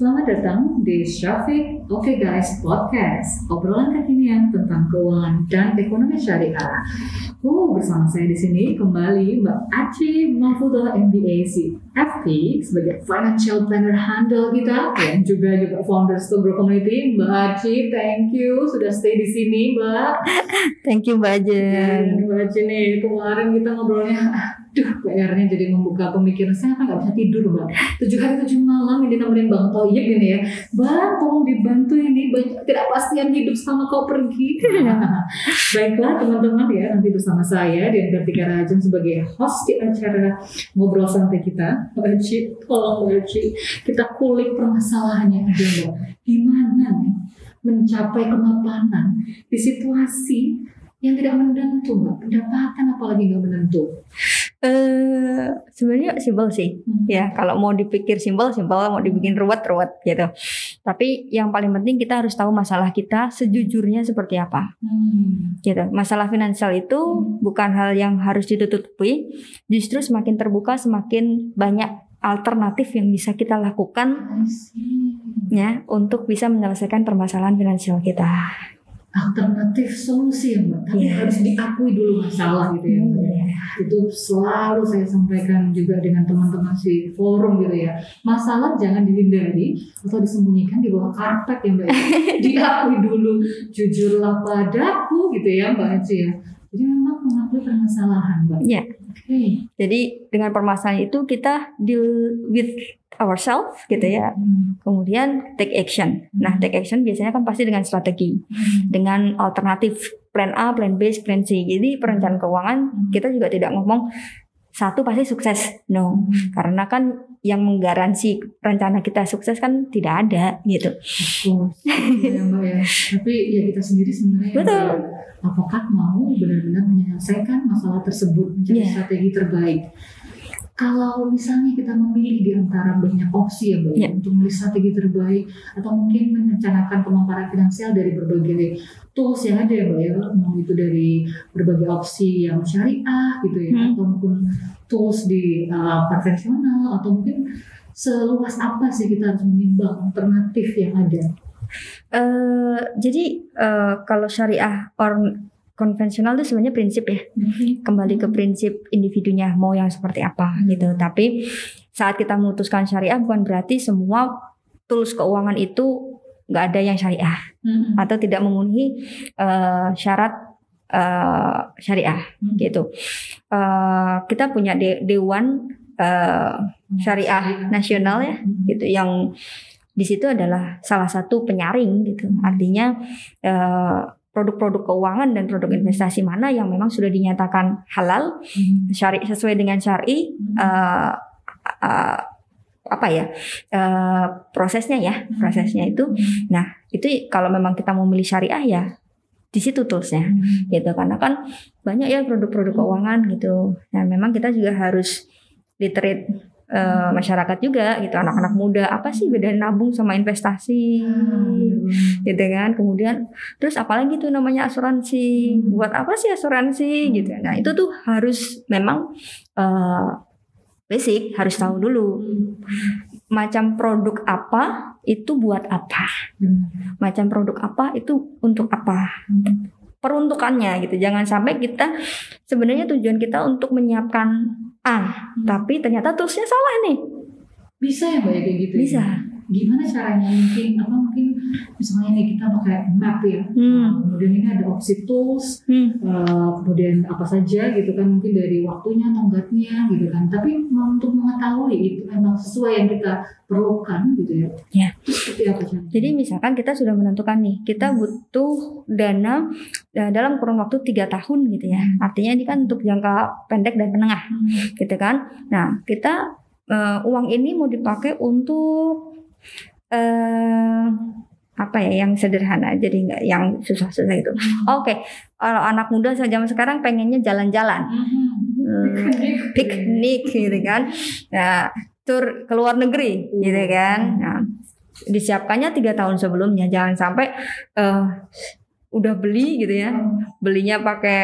Selamat datang di Syafiq Oke Guys Podcast, obrolan kekinian tentang keuangan dan ekonomi syariah. Oh, bersama saya di sini kembali Mbak Aci Mahfudah MBA CFP sebagai financial planner handle kita dan juga juga founder Stobro Community. Mbak Aci, thank you sudah stay di sini, Mbak. Thank you Mbak Jen. Mbak Aci nih, kemarin kita ngobrolnya Duh, PR-nya jadi membuka pemikiran saya kan nggak bisa tidur, Mbak. Tujuh hari tujuh malam ini nemenin Bang Toyib ini ya. Bang, tolong dibantu ini banyak tidak pastian hidup sama kau pergi. Baiklah teman-teman ya, nanti bersama saya dan Kartika Rajan sebagai host di acara ngobrol santai kita. Mbak tolong Mbak kita kulik permasalahannya aja Mbak. Gimana nih mencapai kemapanan di situasi yang tidak menentu. Pendapatan apalagi nggak menentu. Eh sebenarnya simpel sih. Hmm. Ya, kalau mau dipikir simpel simpel, mau dibikin ruwet ruwet gitu. Tapi yang paling penting kita harus tahu masalah kita sejujurnya seperti apa. Hmm. Gitu. Masalah finansial itu Hmm. bukan hal yang harus ditutupi, justru semakin terbuka semakin banyak alternatif yang bisa kita lakukan ya untuk bisa menyelesaikan permasalahan finansial kita. Alternatif solusi ya mbak tapi Iya. harus diakui dulu masalah gitu ya mbak ya. itu selalu saya sampaikan juga dengan teman-teman si forum gitu ya masalah jangan dihindari atau disembunyikan di bawah karpet ya mbak ya. diakui dulu jujurlah padaku gitu ya mbak Aci ya jadi memang mengakui permasalahan mbak Iya. oke Jadi dengan permasalahan itu kita deal with ourselves gitu ya. Hmm. Kemudian take action. Nah, take action biasanya kan pasti dengan strategi, Hmm. dengan alternatif plan A, plan B, plan C. Jadi perencanaan keuangan kita juga tidak ngomong satu pasti sukses. No. Hmm. Karena kan yang menggaransi rencana kita sukses kan tidak ada gitu. Iya, Mbak ya. Tapi ya kita sendiri sebenarnya Betul. ya, apakah mau benar-benar menyelesaikan masalah tersebut mencari Iya. strategi terbaik. Kalau misalnya kita memilih di antara banyak opsi ya Mbak Iya. untuk memilih strategi terbaik atau mungkin merencanakan kemapanan finansial dari berbagai tools yang ada ya Mbak ya, mau itu dari berbagai opsi yang syariah gitu ya, Hmm. atau mungkin tools di uh, konvensional atau mungkin seluas apa sih kita harus menimbang alternatif yang ada. Eh jadi eh, kalau syariah or konvensional itu sebenarnya prinsip ya. kembali ke prinsip individunya mau yang seperti apa Hmm. gitu. Tapi saat kita memutuskan syariah bukan berarti semua tools keuangan itu nggak ada yang syariah Hmm. atau tidak memenuhi eh, syarat eh, syariah gitu. Eh, kita punya de- dewan eh, syariah nasional ya gitu yang di situ adalah salah satu penyaring gitu. Artinya eh, produk-produk keuangan dan produk investasi mana yang memang sudah dinyatakan halal Hmm. syari sesuai dengan syari eh, eh, apa ya eh, prosesnya ya prosesnya itu. Nah itu kalau memang kita mau milih syariah ya di situ toolsnya Hmm. gitu. Karena kan banyak ya produk-produk keuangan gitu. Nah memang kita juga harus literate eh, masyarakat juga gitu anak-anak muda apa sih beda nabung sama investasi? Hmm. gitu kan kemudian terus apalagi tuh namanya asuransi? Buat apa sih asuransi? Gitu. Nah itu tuh harus memang eh, basic harus tahu dulu. Macam produk apa itu buat apa? Hmm. macam produk apa itu untuk apa peruntukannya gitu jangan sampai kita sebenarnya tujuan kita untuk menyiapkan A tapi ternyata toolsnya salah nih Bisa ya mbak ya kayak gitu? ya? Gimana caranya mungkin apa mungkin misalnya nih kita pakai map ya, Hmm. kemudian ini ada opsi tools, hmm. eh, kemudian apa saja gitu kan mungkin dari waktunya, tonggaknya gitu kan. Tapi untuk mengetahui itu memang sesuai yang kita perlukan gitu ya. Ya. Seperti apa caranya? Jadi misalkan kita sudah menentukan nih, kita butuh dana eh, dalam kurun waktu tiga tahun gitu ya. Artinya ini kan untuk jangka pendek dan menengah, Hmm. gitu kan. Nah kita eh, uang ini mau dipakai untuk eh apa ya yang sederhana, jadi nggak yang susah-susah itu. Oke, kalau anak muda zaman sekarang pengennya jalan-jalan, Hmm. Hmm, piknik gitu kan. Nah, tur ke luar negeri gitu kan. Nah, disiapkannya tiga tahun sebelumnya, jangan sampai eh, udah beli gitu ya, belinya pakai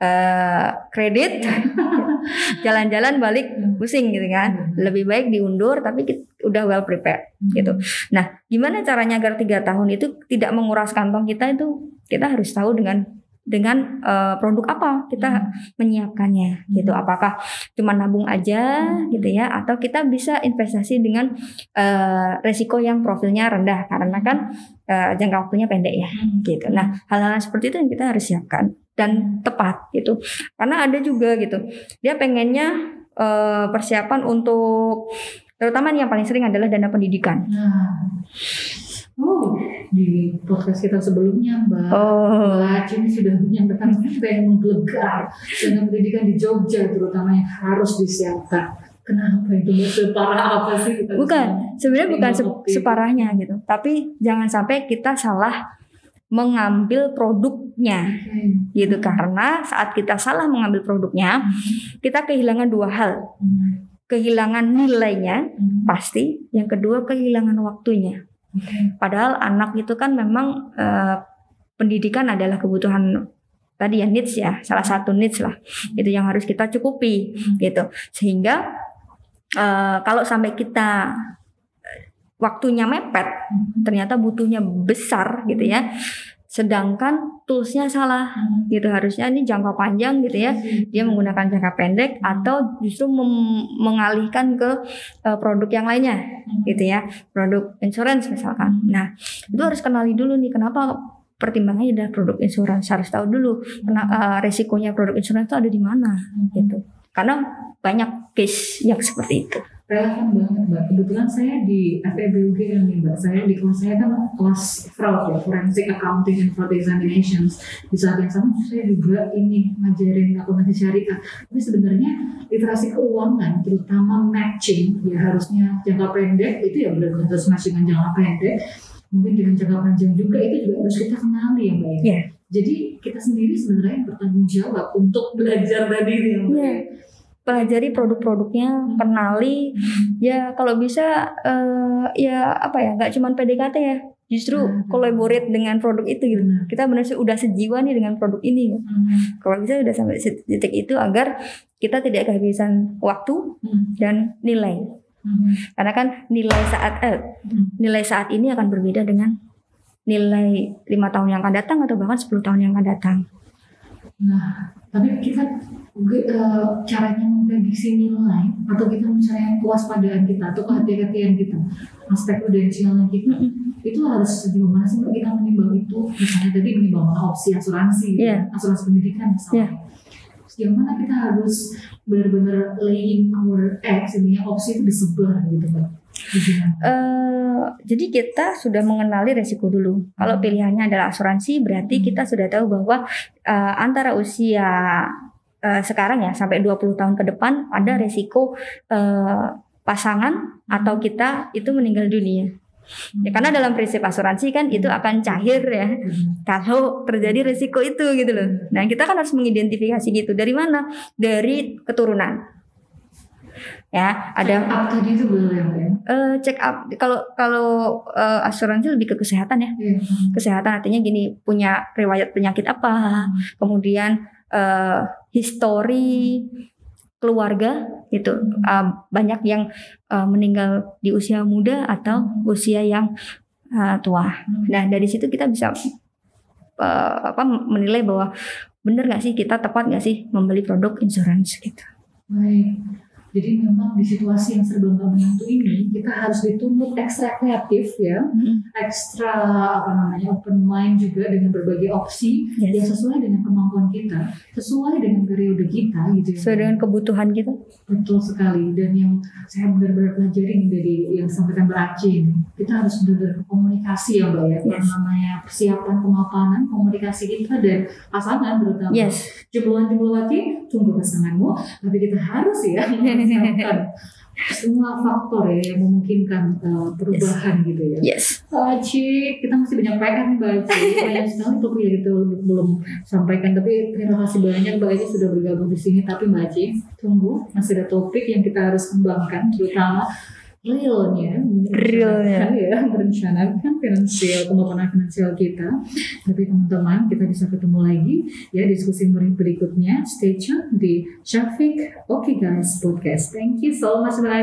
eh, kredit, jalan-jalan balik pusing gitu kan. Lebih baik diundur tapi kita udah well prepared gitu. Nah gimana caranya agar tiga tahun itu tidak menguras kantong kita itu? Kita harus tahu dengan dengan uh, produk apa kita Hmm. menyiapkannya gitu. Apakah cuma nabung aja gitu ya atau kita bisa investasi dengan uh, resiko yang profilnya rendah? Karena kan uh, jangka waktunya pendek ya gitu. Nah, hal-hal seperti itu yang kita harus siapkan dan tepat gitu. Karena ada juga gitu. Dia pengennya eh, persiapan untuk terutama yang paling sering adalah dana pendidikan. Nah, oh di podcast kita sebelumnya Mbak. Oh. Mbak Cini sudah menyampaikan apa yang menggelegar dengan pendidikan di Jogja terutama yang harus disiapkan. Kenapa itu separah apa sih kita Bukan, sebenarnya bukan se- separahnya gitu. Tapi jangan sampai kita salah mengambil produknya Oke. gitu karena saat kita salah mengambil produknya kita kehilangan dua hal Hmm. kehilangan nilainya Hmm. pasti yang kedua kehilangan waktunya Oke. Padahal anak itu kan memang eh, pendidikan adalah kebutuhan tadi ya needs ya, salah satu needs lah. Itu yang harus kita cukupi gitu. Sehingga eh, kalau sampai kita waktunya mepet, ternyata butuhnya besar gitu ya. Sedangkan toolsnya salah Hmm. gitu harusnya ini jangka panjang gitu ya. Dia menggunakan jangka pendek atau justru mengalihkan ke eh, produk yang lainnya gitu ya. Produk insurance misalkan. Nah itu harus kenali dulu nih kenapa pertimbangannya adalah produk insurance. Harus tahu dulu kena, eh, resikonya produk insurance itu ada di mana gitu. Karena banyak case yang seperti itu relevan banget mbak. Kebetulan saya di FEBUG kan nih mbak. Saya di kelas saya kan kelas fraud ya, forensic accounting and fraud examinations. Di saat yang sama saya juga ini ngajarin akuntansi syariah. Tapi sebenarnya literasi keuangan, terutama matching, ya harusnya jangka pendek itu ya benar-benar harus match dengan jangka pendek. Mungkin dengan jangka panjang juga itu juga harus kita kenali ya mbak. ya. Iya. Jadi kita sendiri sebenarnya bertanggung jawab untuk belajar tadi ya mbak. Iya. Pelajari produk-produknya kenali ya kalau bisa eh, ya apa ya nggak cuma PDKT ya justru Hmm. collaborate dengan produk itu gitu Benar. kita benar sih udah sejiwa nih dengan produk ini Hmm. kalau bisa udah sampai titik itu agar kita tidak kehabisan waktu Hmm. dan nilai Hmm. karena kan nilai saat eh, Hmm. nilai saat ini akan berbeda dengan nilai lima tahun yang akan datang atau bahkan 10 tahun yang akan datang Nah, tapi kita eh, caranya memprediksi nilai atau kita mencari kewaspadaan kita atau kehati-hatian kita, aspek prudensialnya kita itu harus sejauh mana sih Mbak, kita menimbang itu? Misalnya tadi menimbang mana opsi asuransi, Iya. asuransi pendidikan misalnya. Iya. Sejauh mana kita harus benar-benar laying our eggs ini ya, opsi itu disebar gitu Mbak. Eh, jadi kita sudah mengenali resiko dulu. Kalau Hmm. pilihannya adalah asuransi, berarti Hmm. kita sudah tahu bahwa eh, antara usia eh, sekarang ya sampai 20 tahun ke depan ada resiko eh, pasangan atau kita itu meninggal dunia. Ya, karena dalam prinsip asuransi kan itu akan cair ya Hmm. kalau terjadi resiko itu gitu loh. Nah kita kan harus mengidentifikasi gitu dari mana? Dari keturunan. Ya ada Check up tadi itu ya Eh, check up. Kalau kalau eh, asuransi lebih ke kesehatan ya. Iya. kesehatan artinya gini punya riwayat penyakit apa kemudian eh, histori keluarga itu Eh, banyak yang eh, meninggal di usia muda atau usia yang eh, tua. Nah dari situ kita bisa eh, apa menilai bahwa benar nggak sih kita tepat nggak sih membeli produk insurance gitu. Baik. Jadi memang di situasi yang serba nggak menentu ini kita harus dituntut ekstra kreatif ya, ekstra apa namanya open mind juga dengan berbagai opsi yang Yes. sesuai dengan kemampuan kita, sesuai dengan periode kita gitu ya. sesuai dengan kebutuhan kita Betul sekali dan yang saya benar-benar pelajari dari yang disampaikan Mbak kita harus benar-benar komunikasi ya Mbak ya, yang Yes. namanya persiapan kemapanan komunikasi kita dan pasangan terutama. yes Jempoluan jempolowati, tunggu pasanganmu, tapi kita harus ya mempersiapkan semua faktor ya yang memungkinkan uh, perubahan gitu ya. yes Mbak Aci, kita masih banyak PR nih Mbak Aci, banyak sekali topik yang kita belum sampaikan, tapi terima kasih banyak Mbak Aci sudah bergabung di sini. Tapi Mbak Aci, tunggu, masih ada topik yang kita harus kembangkan, terutama realnya Realnya. ya merencanakan finansial kemampuan finansial kita tapi teman-teman kita bisa ketemu lagi ya diskusi berikutnya stay tune di Syafiq Oke Guys Podcast thank you so much Mbak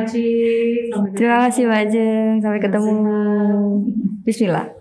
Sampai Terima kasih. Mbak Ajeng. Sampai ketemu. Bismillah.